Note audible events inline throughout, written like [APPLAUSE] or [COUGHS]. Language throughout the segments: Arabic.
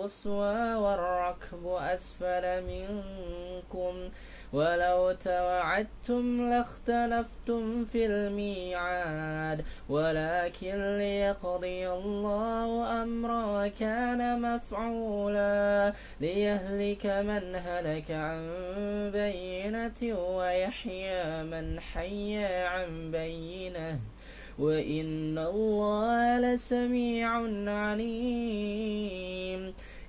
القصوى والركب أسفل منكم. ولو توعدتم لاختلفتم في الميعاد ولكن ليقضي الله أمرا كان مفعولا. ليهلك من هلك عن بينة ويحيى من حي عن بينة. وإن الله لسميع عليم.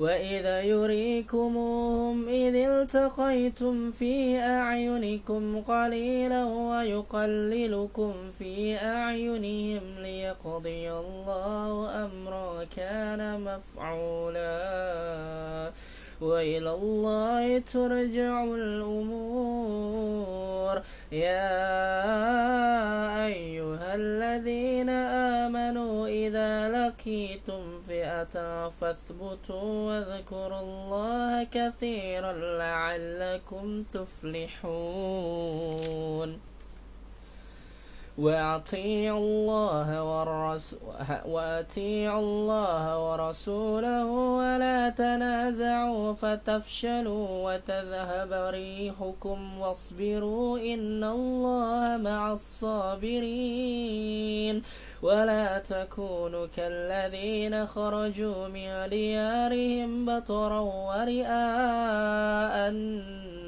وإذا يريكموهم إذ التقيتم في أعينكم قليلا ويقللكم في أعينهم ليقضي الله أمرا كان مفعولا وإلى الله ترجع الأمور. يا أيها الذين آمنوا إذا لقيتم فئة فاثبتوا واذكروا الله كثيرا لعلكم تفلحون. وأطيعوا الله وأطيعوا الله ورسوله ولا تنازعوا فتفشلوا وتذهب ريحكم واصبروا إن الله مع الصابرين. ولا تكونوا كالذين خرجوا من ديارهم بطرا ورئاء الناس.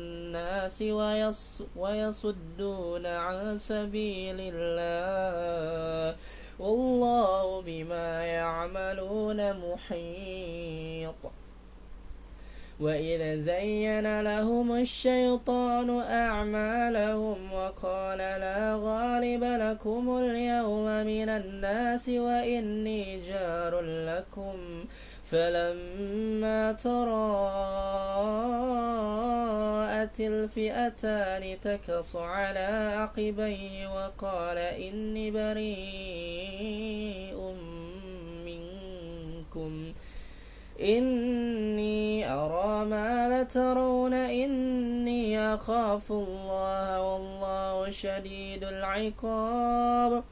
ويصدون عن سبيل الله. والله بما يعملون محيط. وإذا زين لهم الشيطان أعمالهم وقال لا غالب لكم اليوم من الناس وإني جار لكم. فلما تراءت الفئتان تكص على عقبيه وقال إني بريء منكم. إني أرى ما لا ترون إني أخاف الله والله شديد العقاب.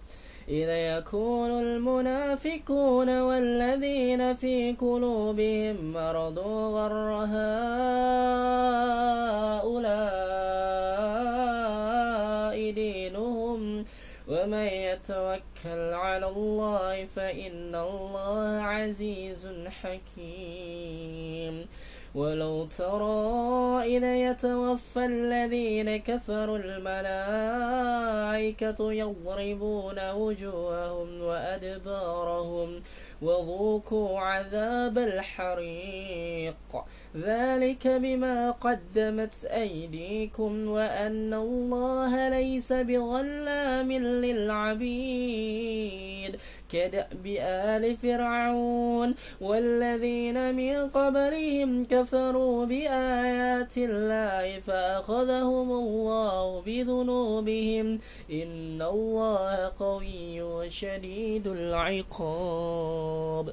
إذا يكون المنافقون والذين في قلوبهم مرض غر هؤلاء دينهم ومن يتوكل على الله فإن الله عزيز حكيم ولو ترى إذا يتوفى الذين كفروا الملائكة يضربون وجوههم وأدبارهم وذوقوا عذاب الحريق. ذلك بما قدمت أيديكم وأن الله ليس بظلام للعبيد. كدأب آل فرعون والذين من قبلهم كفروا بآيات الله فأخذهم الله بذنوبهم إن الله قوي شديد العقاب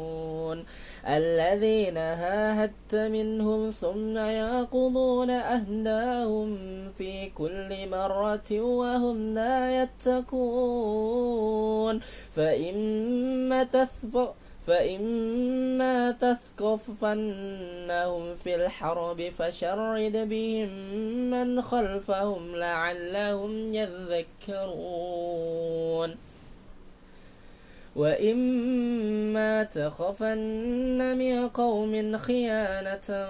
الذين هاهدت منهم ثم يقضون أهداهم في كل مرة وهم لا يتقون. فإما تثبت فإما تثقفنهم في الحرب فشرد بهم من خلفهم لعلهم يذكرون. وإما تخفن من قوم خيانة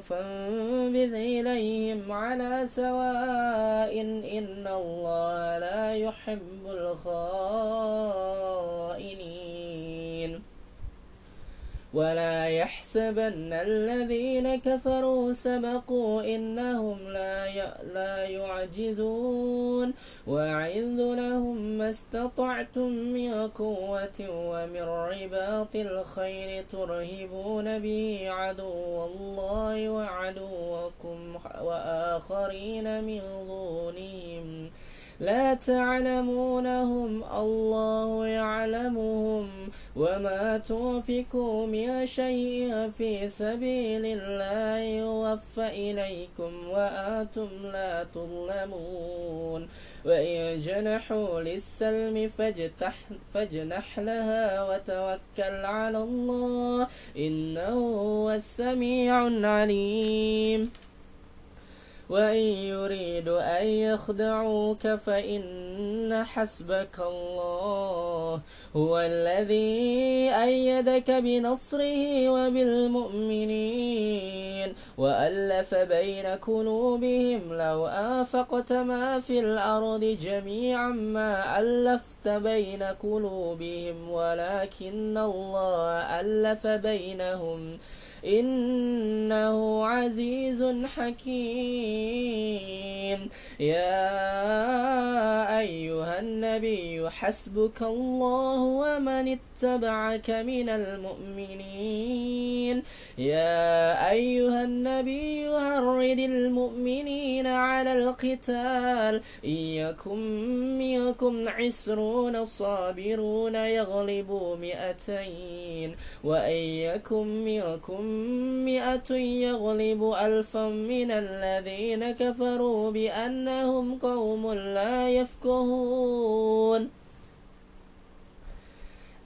فانبذ إليهم على سواء إن الله لا يحب الخائنين ولا يحسبن الذين كفروا سبقوا إنهم لا لا يعجزون وأعذ لهم ما استطعتم من قوة ومن رباط الخير ترهبون به عدو الله وعدوكم وآخرين من دونهم لا تعلمونهم الله يعلمهم. وما تنفقوا من شيء في سبيل الله يوفى إليكم وأنتم لا تظلمون. وإن جنحوا للسلم فاجتح فاجنح لها وتوكل على الله إنه هو السميع العليم. وإن يريدوا أن يخدعوك فإن حسبك الله. هو الذي أيدك بنصره وبالمؤمنين وألف بين قلوبهم لو آفقت ما في الأرض جميعا ما ألفت بين قلوبهم ولكن الله ألف بينهم. إنه عزيز حكيم. يا أيها النبي حسبك الله ومن اتبعك من المؤمنين. يا أيها النبي هرد المؤمنين على القتال. إن يكن منكم عسرون صابرون يغلبوا مئتين. وإن يكن منكم مئة يغلب ألفا من الذين كفروا بأنهم قوم لا يفقهون.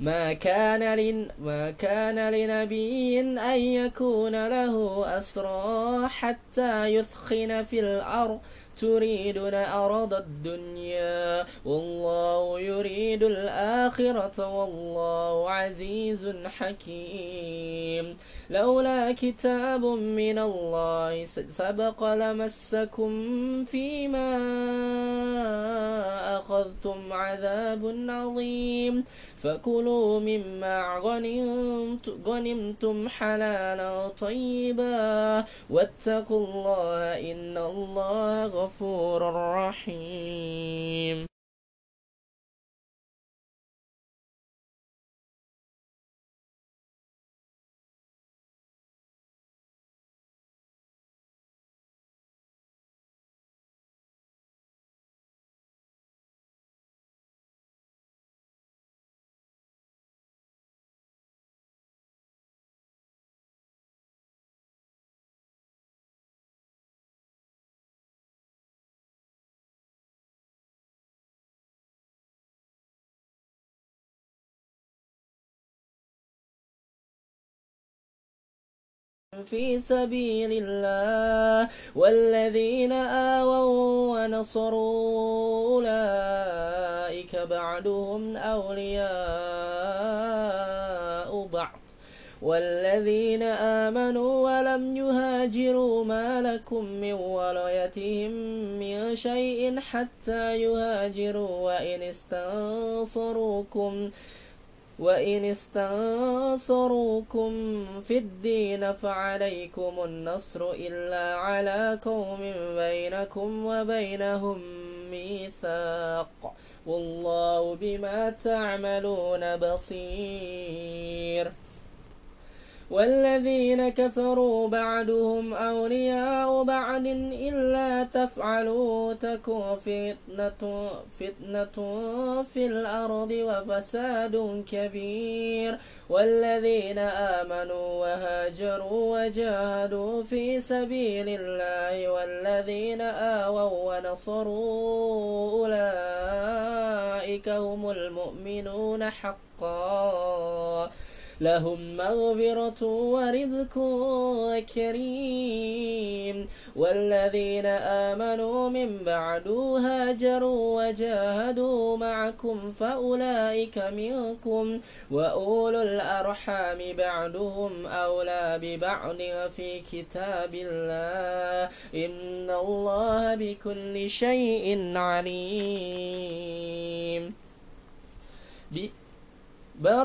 ما كان لن ما كان لنبي أن يكون له أسرى حتى يثخن في الأرض. تريدون أرض الدنيا والله يريد الآخرة والله عزيز حكيم. لولا كتاب من الله سبق لمسكم فيما أخذتم عذاب عظيم. فكلوا مما غنمتم حلالا طيبا. واتقوا الله إن الله غفور رحيم في سبيل الله والذين آووا ونصروا أولئك بعدهم أولياء بعض. والذين آمنوا ولم يهاجروا ما لكم من ولايتهم من شيء حتى يهاجروا وإن استنصروكم وإن استنصروكم في الدين فعليكم النصر إلا على قوم بينكم وبينهم ميثاق والله بما تعملون بصير والذين كفروا بعدهم أولياء بعد إلا تفعلوا تكون فتنة, فتنة في الأرض وفساد كبير والذين آمنوا وهاجروا وجاهدوا في سبيل الله والذين آووا ونصروا أولئك هم المؤمنون حقا لهم مغفرة ورزق كريم. والذين آمنوا من بعد هاجروا وجاهدوا معكم فأولئك منكم. وأولو الأرحام بعدهم أولى ببعض في كتاب الله. إن الله بكل شيء عليم. براءة,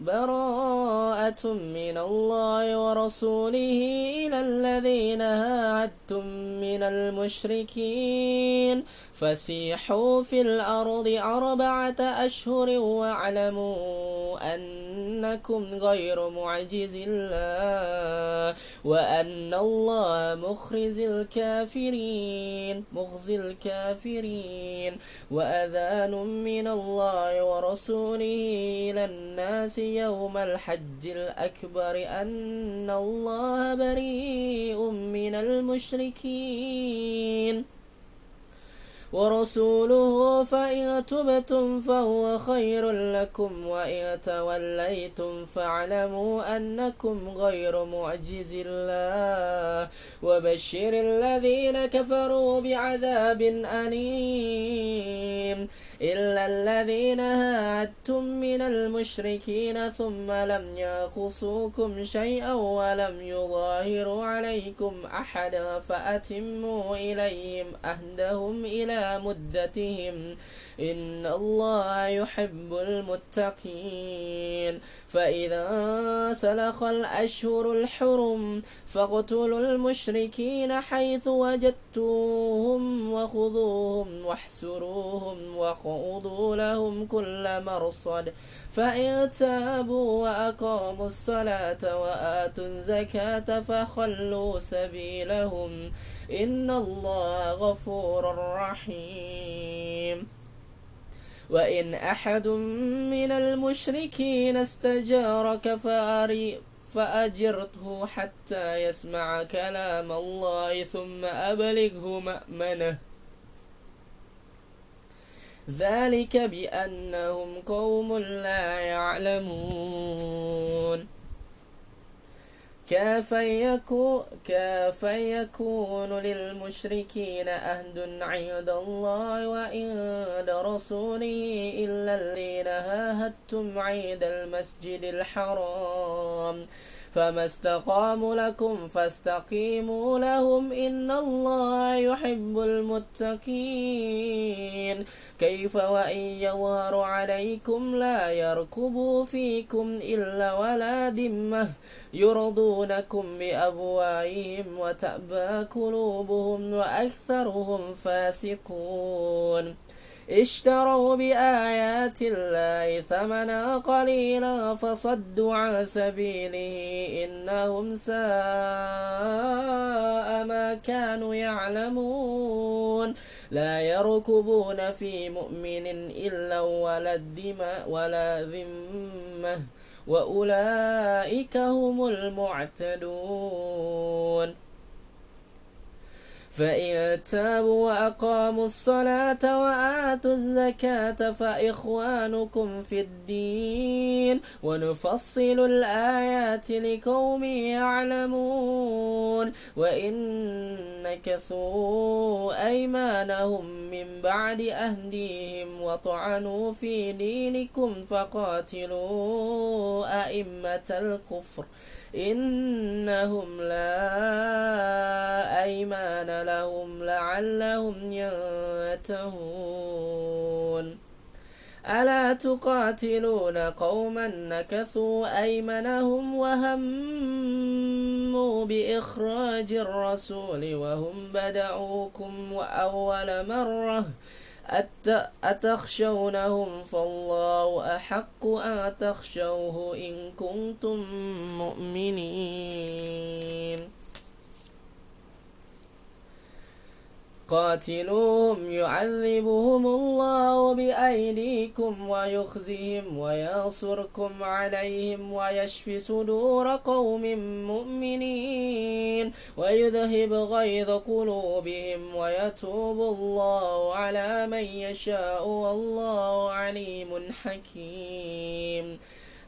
براءة من الله ورسوله إلى الذين هاهدتم من المشركين. فسيحوا في الأرض أربعة أشهر واعلموا أنكم غير معجز الله وأن الله مخرز الكافرين مخزي الكافرين. وأذان من الله ورسوله إلى الناس يوم الحج الأكبر أن الله بريء من المشركين. ورسوله فإن تبتم فهو خير لكم وإن توليتم فاعلموا أنكم غير معجز الله. وبشر الذين كفروا بعذاب أليم. إلا الذين هادتم من المشركين ثم لم يقصوكم شيئا ولم يظاهروا عليكم أحدا فأتموا إليهم أهدهم إلى مدتهم. إن الله يحب المتقين. فإذا سلخ الأشهر الحرم فاقتلوا المشركين حيث وجدتوهم وخذوهم واحسروهم وخوضوا لهم كل مرصد. فإن تابوا وأقاموا الصلاة وآتوا الزكاة فخلوا سبيلهم. إن الله غفور رحيم. وإن أحد من المشركين استجارك فأري فأجرته حتى يسمع كلام الله ثم أبلغه مأمنه. ذلك بأنهم قوم لا يعلمون. كيف يكون, للمشركين أهد عند الله وعند رسوله إلا الذين هاهدتم عند المسجد الحرام. فما استقاموا لكم فاستقيموا لهم إن الله يحب المتقين. كيف وإن يظهروا عليكم لا يركبوا فيكم إلا ولا ذمة. يرضونكم بأبوائهم وتأبى قلوبهم وأكثرهم فاسقون. اشتروا بآيات الله ثمنا قليلا فصدوا عن سبيله إنهم ساء ما كانوا يعلمون. لا يركبون في مؤمن إلا ولا الدماء ولا ذمة وأولئك هم المعتدون. فإن تابوا وأقاموا الصلاة وآتوا الزكاة فإخوانكم في الدين ونفصل الآيات لقوم يعلمون وإن نكثوا أيمانهم من بعد أهديهم وطعنوا في دينكم فقاتلوا أئمة الكفر إنهم لا أيمان لهم لعلهم ينتهون. ألا تقاتلون قوما نكثوا أيمنهم وهموا بإخراج الرسول وهم بدعوكم وأول مرة أتخشونهم فالله أحق أن تخشوه إن كنتم مؤمنين. قاتلوهم يعذبهم الله بأيديكم ويخزهم وينصركم عليهم ويشف صدور قوم مؤمنين. ويذهب غيظ قلوبهم ويتوب الله على من يشاء والله عليم حكيم.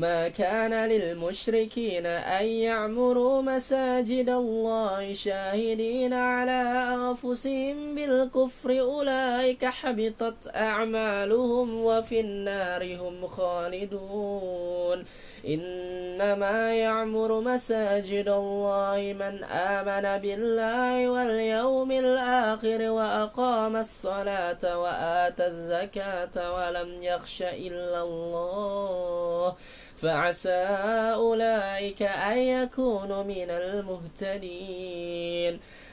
ما كان للمشركين أن يعمروا مساجد الله شاهدين على أنفسهم بالكفر. أولئك حبطت أعمالهم وفي النار هم خالدون. إنما يعمر مساجد الله من آمن بالله واليوم الآخر وأقام الصلاة وآتى الزكاة ولم يخش إلا الله. فعسى أولئك أن يكونوا من المهتدين.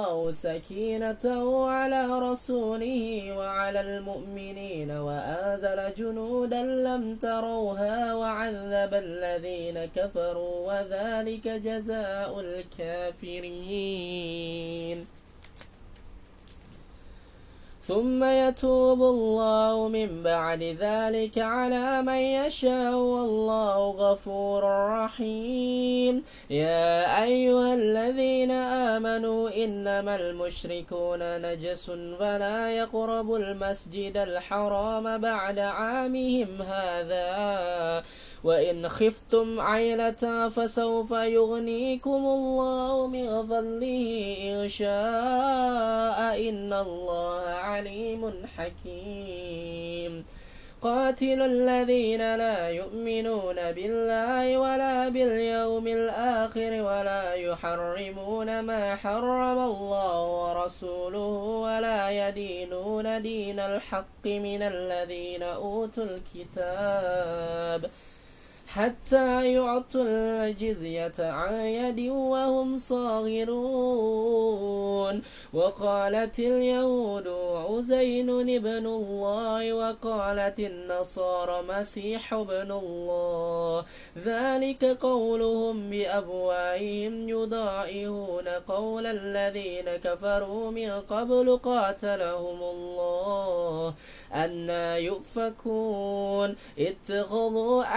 الله سكينته على رسوله وعلى المؤمنين وأنزل جنودا لم تروها وعذب الذين كفروا وذلك جزاء الكافرين. ثم يتوب الله من بعد ذلك على من يشاء والله غفور رحيم. يا أيها الذين آمنوا إنما المشركون نجس فلا يقربوا المسجد الحرام بعد عامهم هذا. وإن خفتم عيلة فسوف يغنيكم الله من فضله إن شاء إن الله عليم حكيم. قاتلوا الذين لا يؤمنون بالله ولا باليوم الآخر ولا يحرمون ما حرم الله ورسوله ولا يدينون دين الحق من الذين أوتوا الكتاب. حتى يعطوا الجزية عن يد وهم صاغرون. وقالت اليهود عزين ابن الله وقالت النصارى مسيح ابن الله. ذلك قولهم بأبوائهم يضائعون قول الذين كفروا من قبل قاتلهم الله. أنا يؤفكون اتخذوا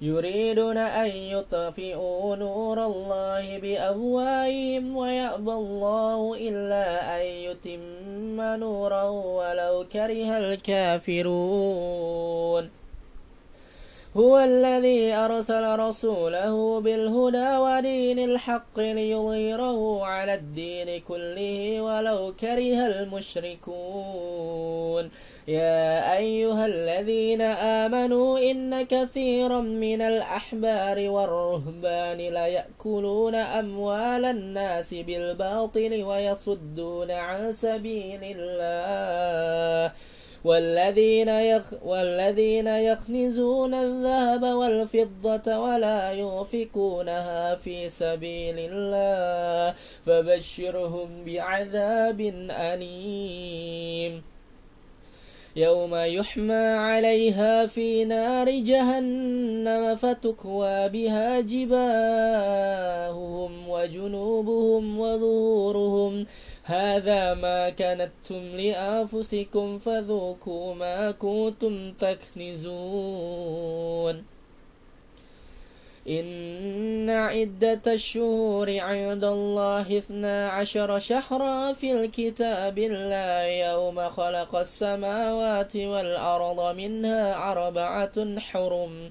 يريدون أن يطفئوا نور الله بأفواههم ويأبى الله إلا أن يتم نوره ولو كره الكافرون. هو الذي أرسل رسوله بالهدى ودين الحق ليظهره على الدين كله ولو كره المشركون. يا أيها الذين آمنوا إن كثيرا من الأحبار والرهبان ليأكلون أموال الناس بالباطل ويصدون عن سبيل الله. والذين يخ والذين يخنزون الذهب والفضة ولا ينفقونها في سبيل الله فبشرهم بعذاب أليم. يوم يحمى عليها في نار جهنم فتكوى بها جباههم وجنوبهم وظهورهم هذا ما كنتم لأنفسكم فذوقوا ما كنتم تكنزون. إن عدة الشهور عند الله اثنا عشر شهرا في الكتاب الله يوم خلق السماوات والأرض منها أربعة حرم.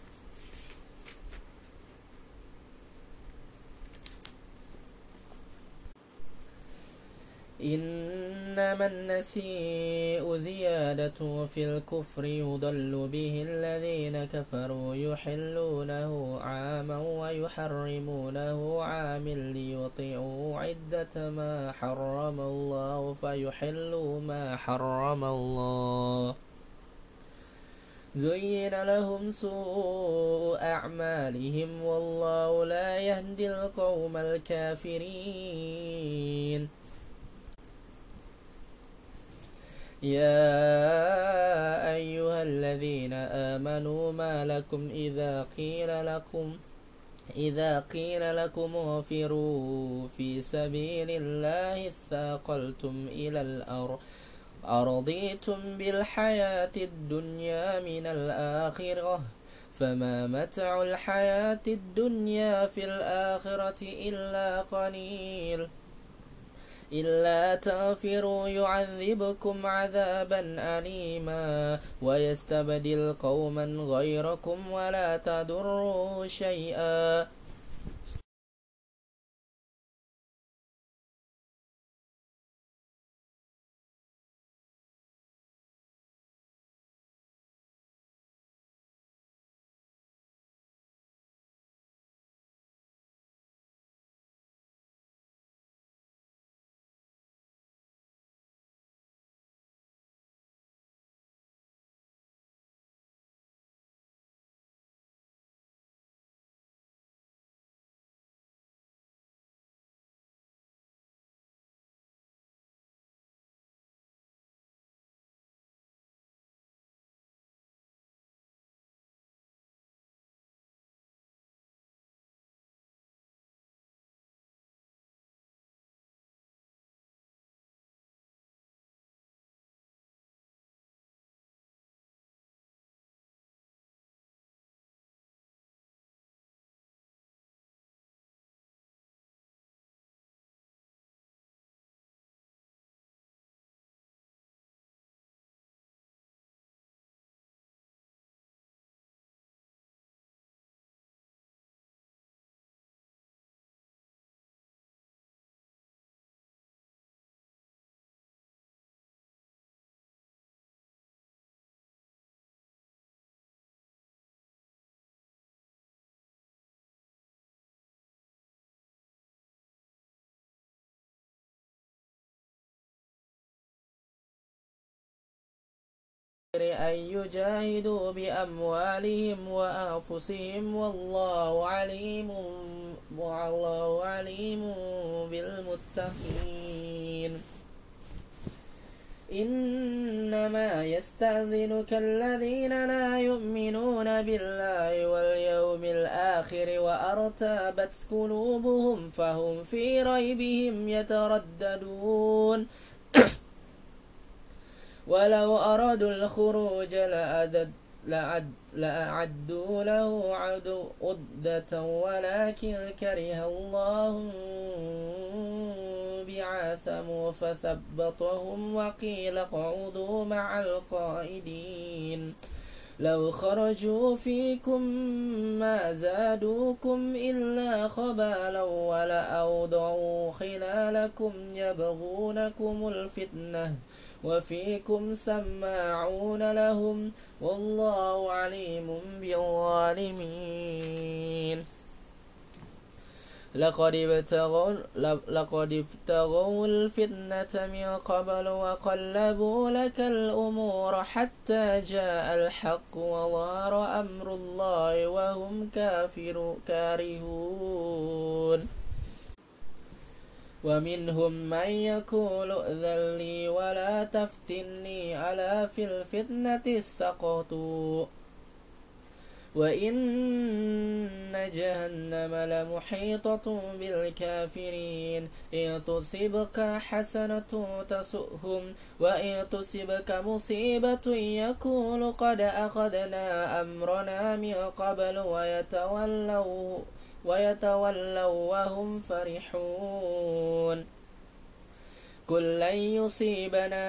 إنما النسيء زيادة في الكفر يضل به الذين كفروا يحلونه عاما ويحرمونه عام ليطيعوا عدة ما حرم الله فيحلوا ما حرم الله. زين لهم سوء أعمالهم والله لا يهدي القوم الكافرين. يا أيها الذين آمنوا ما لكم إذا قيل لكم إذا قيل لكم انفروا في سبيل الله اثاقلتم إلى الأرض أرضيتم بالحياة الدنيا من الآخرة؟ فما متع الحياة الدنيا في الآخرة إلا قليل. إلا تغفروا يعذبكم عذابا أليما ويستبدل قوما غيركم ولا تضروه شيئا. الخير أن يجاهدوا بأموالهم وأنفسهم والله عليم والله عليم بالمتقين. إنما يستأذنك الذين لا يؤمنون بالله واليوم الآخر وأرتابت قلوبهم فهم في ريبهم يترددون. ولو أرادوا الخروج لأدد لأعد لأعدوا له عدة ولكن كره الله بعاثموا فثبطهم وقيل اقعدوا مع القائدين. لو خرجوا فيكم ما زادوكم إلا خبالا ولأوضعوا خلالكم يبغونكم الفتنة وفيكم سماعون لهم والله عليم بالظالمين. لقد ابتغوا لقد ابتغوا الفتنة من قبل وقلبوا لك الأمور حتى جاء الحق وظهر أمر الله وهم كافر كارهون. ومنهم من يقول ائذن لي ولا تفتني ألا في الفتنة سقطوا وإن جهنم لمحيطة بالكافرين. إن تصبك حسنة تسؤهم وإن تصبك مصيبة يقول قد أخذنا أمرنا من قبل ويتولوا. ويتولوا وهم فرحون. قل لن يصيبنا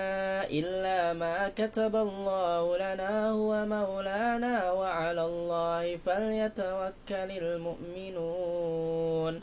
إلا ما كتب الله لنا هو مولانا وعلى الله فليتوكل المؤمنون.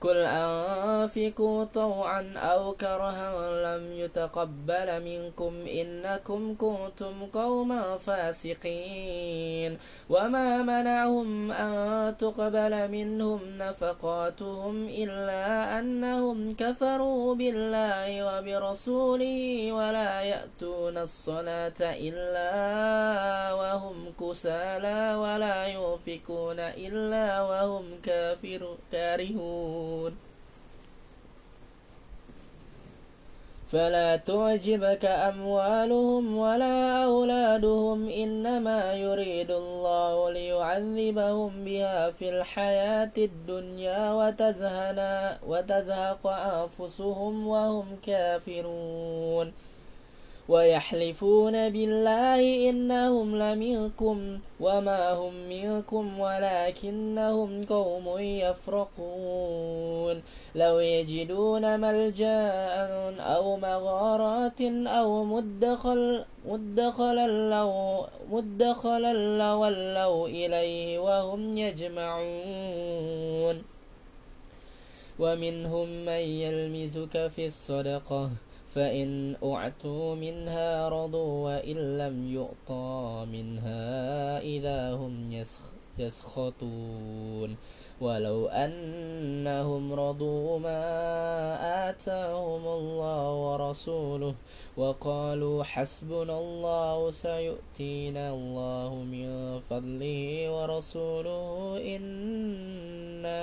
قل أنفقوا طوعا أو كرها لم يتقبل منكم إنكم كنتم قوما فاسقين وما منعهم أن تقبل منهم نفقاتهم إلا أنهم كفروا بالله وبرسوله ولا يأتون الصلاة إلا وهم كسالى ولا يوفقون إلا وهم كافر كارهون يعلمون. فلا تعجبك أموالهم ولا أولادهم إنما يريد الله ليعذبهم بها في الحياة الدنيا وتزهق أنفسهم وهم كافرون. ويحلفون بالله إنهم لمنكم وما هم منكم ولكنهم قوم يفرقون. لو يجدون ملجأ أو مغارات أو مدخل مدخلا لو مدخلا لولوا إليه وهم يجمعون. ومنهم من يلمزك في الصدقة فإن أعتوا منها رضوا وإن لم يؤطى منها إذا هم يسخطون. ولو أنهم رضوا ما آتاهم الله ورسوله وقالوا حسبنا الله سيؤتينا الله من فضله ورسوله إنا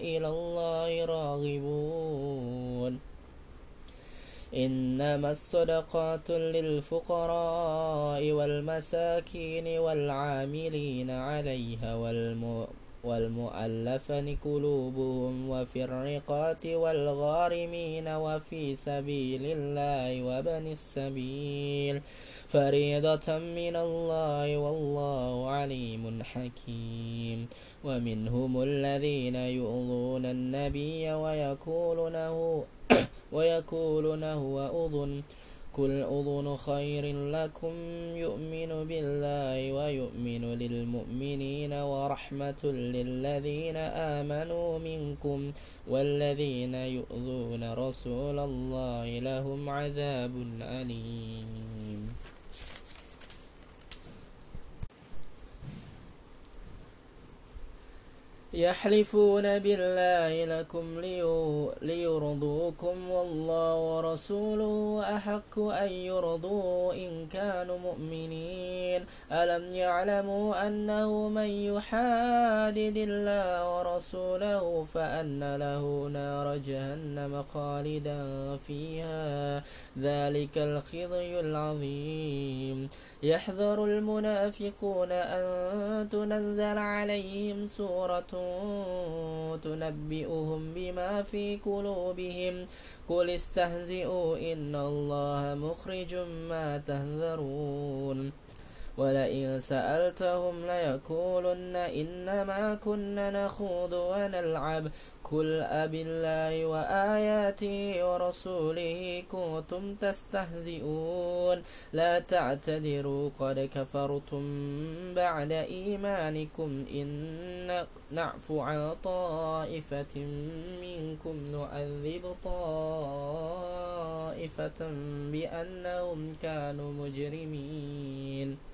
إلى الله راغبون. إنما الصدقات للفقراء والمساكين والعاملين عليها والمؤلفة قلوبهم وفي الرقات والغارمين وفي سبيل الله وبن السبيل. فريضة من الله والله عليم حكيم. ومنهم الذين يؤذون النبي ويقولونه [COUGHS] ويقولون هو أذن قل أذن خير لكم يؤمن بالله ويؤمن للمؤمنين ورحمة للذين آمنوا منكم والذين يؤذون رسول الله لهم عذاب أليم. يحلفون بالله لكم ليرضوكم والله ورسوله أحق أن يرضوا إن كانوا مؤمنين. ألم يعلموا أنه من يحادد الله ورسوله فأن له نار جهنم خالدا فيها ذلك الخزي العظيم. يحذر المنافقون أن تنزل عليهم سورة تنبئهم بما في قلوبهم. قل استهزئوا إن الله مخرج ما تهذرون. ولئن سألتهم ليقولن إنما كنا نخوض ونلعب. قل أب الله وآياته ورسوله كنتم تستهزئون لا تعتذروا قد كفرتم بعد إيمانكم إن نعفو عن طائفة منكم نعذب طائفة بأنهم كانوا مجرمين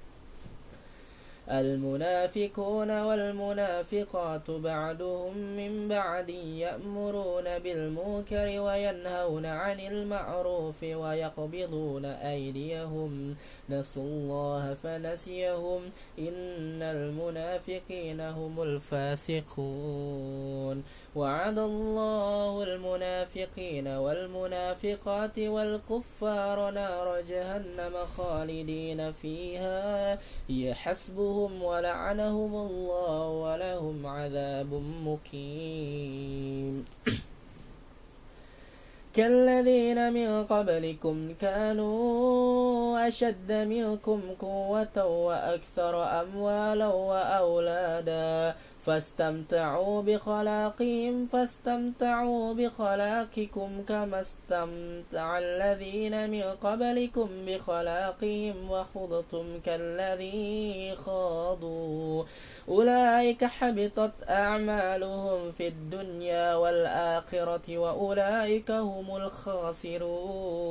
المنافقون والمنافقات بعدهم من بعد يأمرون بالمنكر وينهون عن المعروف ويقبضون أيديهم. نسوا الله فنسيهم. إن المنافقين هم الفاسقون. وعد الله المنافقين والمنافقات والكفار نار جهنم خالدين فيها. هي حسبهم ولعنهم الله ولهم عذاب مقيم. كالذين من قبلكم كانوا أشد منكم قوة وأكثر أموالا وأولادا. فاستمتعوا بخلاقهم فاستمتعوا بخلاقكم كما استمتع الذين من قبلكم بخلاقهم وخضتم كالذي خاضوا. أولئك حبطت أعمالهم في الدنيا والآخرة وأولئك هم الخاسرون.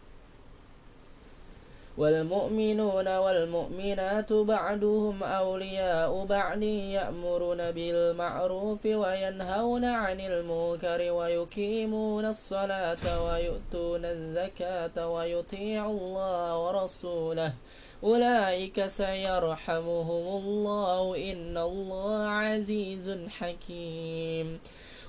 والمؤمنون والمؤمنات بعدهم أولياء بعد يأمرون بالمعروف وينهون عن المنكر ويقيمون الصلاة ويؤتون الزكاة ويطيعوا الله ورسوله. أولئك سيرحمهم الله. إن الله عزيز حكيم.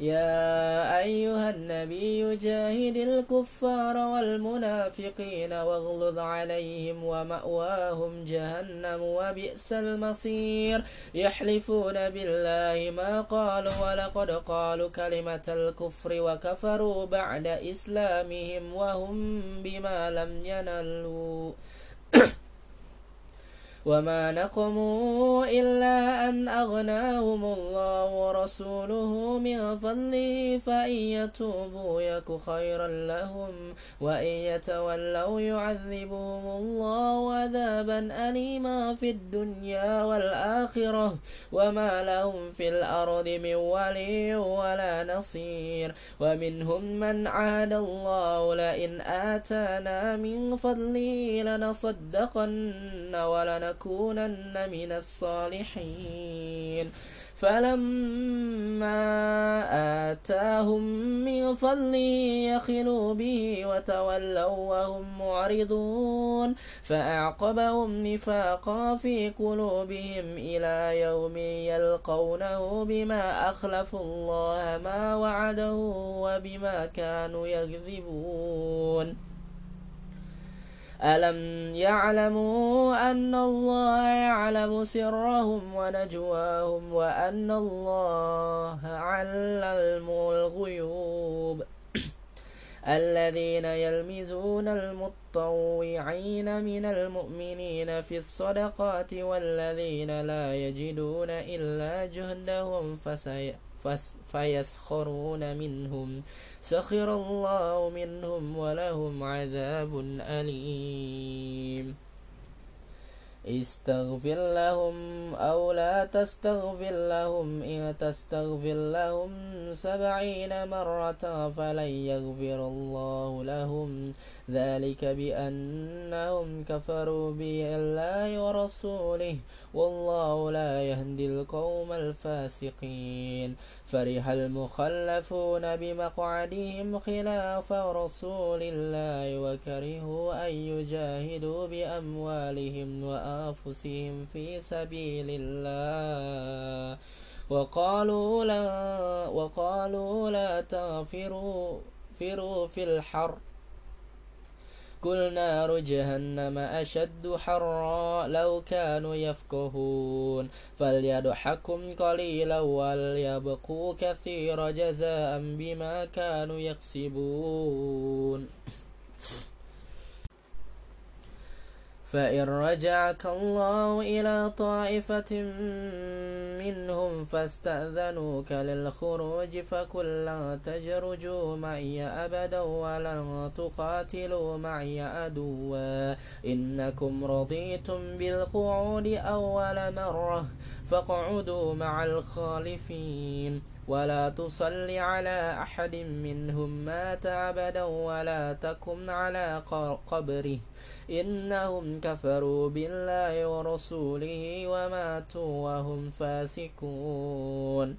يا أيها النبي جاهد الكفار والمنافقين واغلظ عليهم ومأواهم جهنم وبئس المصير. يحلفون بالله ما قالوا ولقد قالوا كلمة الكفر وكفروا بعد إسلامهم وهم بما لم ينلوا. وما نقموا إلا أن أغناهم الله ورسوله من فضله فإن يتوبوا يك خيرا لهم وإن يتولوا يعذبهم الله عذابا أليما في الدنيا والآخرة وما لهم في الأرض من ولي ولا نصير ومنهم من عاد الله لئن آتانا من فضله لنصدقن ولنكونن من الصالحين فلما آتاهم من فضله يخلوا به وتولوا وهم معرضون فأعقبهم نفاقا في قلوبهم إلى يوم يلقونه بما أخلفوا الله ما وعده وبما كانوا يكذبون ألم يعلموا أن الله يعلم سرهم ونجواهم وأن الله علم الغيوب؟ [CLEARS THROAT] الذين يلمزون المطوعين من المؤمنين في الصدقات والذين لا يجدون إلا جهدهم فسيأ فيسخرون منهم. سخر الله منهم ولهم عذاب أليم. استغفر لهم أو لا تستغفر لهم إن تستغفر لهم سبعين مرة فلن يغفر الله لهم. ذلك بأنهم كفروا بالله ورسوله والله لا يهدي القوم الفاسقين. فرح المخلفون بمقعدهم خلاف رسول الله وكرهوا أن يجاهدوا بأموالهم وأنفسهم في سبيل الله. وقالوا لا وقالوا لا تغفروا في الحر. قل نار جهنم أشد حرا لو كانوا يفقهون. فليضحكم قليلا وليبقوا كثيرا جزاء بما كانوا يكسبون. فإن رجعك الله إلى طائفة منهم فاستأذنوك للخروج فقل لن تجرجوا معي أبدا ولن تقاتلوا معي عدوا. إنكم رضيتم بالقعود أول مرة فاقعدوا مع الخالفين. ولا تصل على أحد منهم مات أبدا ولا تكن على قبره. إنهم كفروا بالله ورسوله وماتوا وهم فاسقون.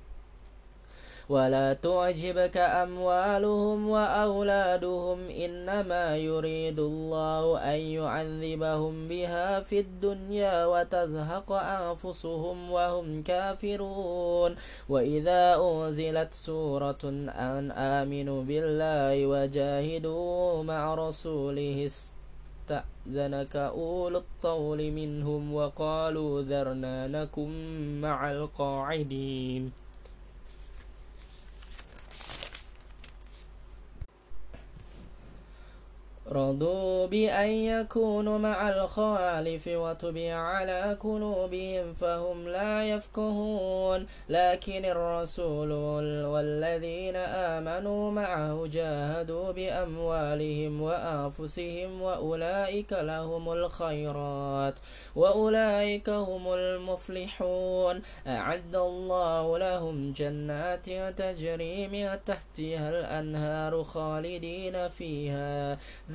ولا تعجبك أموالهم وأولادهم إنما يريد الله أن يعذبهم بها في الدنيا وتزهق أنفسهم وهم كافرون. وإذا أنزلت سورة أن آمنوا بالله وجاهدوا مع رسوله استأذنك أولو الطول منهم وقالوا ذرنا نكن مع القاعدين. رضوا بأن يكونوا مع الخالف وطبع على قلوبهم فهم لا يفقهون. لكن الرسول والذين آمنوا معه جاهدوا بأموالهم وأنفسهم وأولئك لهم الخيرات وأولئك هم المفلحون. أعد الله لهم جنات تجري من تحتها الأنهار خالدين فيها.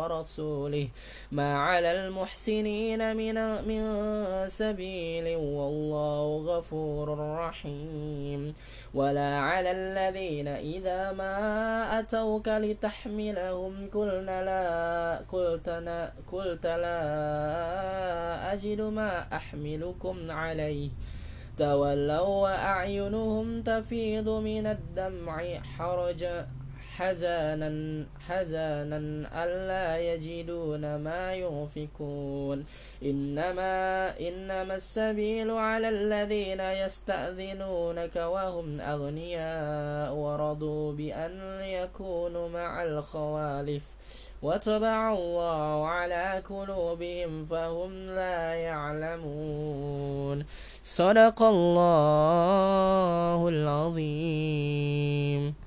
ورسوله ما على المحسنين من من سبيل والله غفور رحيم ولا على الذين إذا ما أتوك لتحملهم قلنا لا قلت, قلت لا أجد ما أحملكم عليه تولوا وأعينهم تفيض من الدمع حرجا حزانا حزانا ألا يجدون ما ينفقون إنما إنما السبيل على الذين يستأذنونك وهم أغنياء ورضوا بأن يكونوا مع الخوالف. وطبع الله على قلوبهم فهم لا يعلمون. صدق الله العظيم.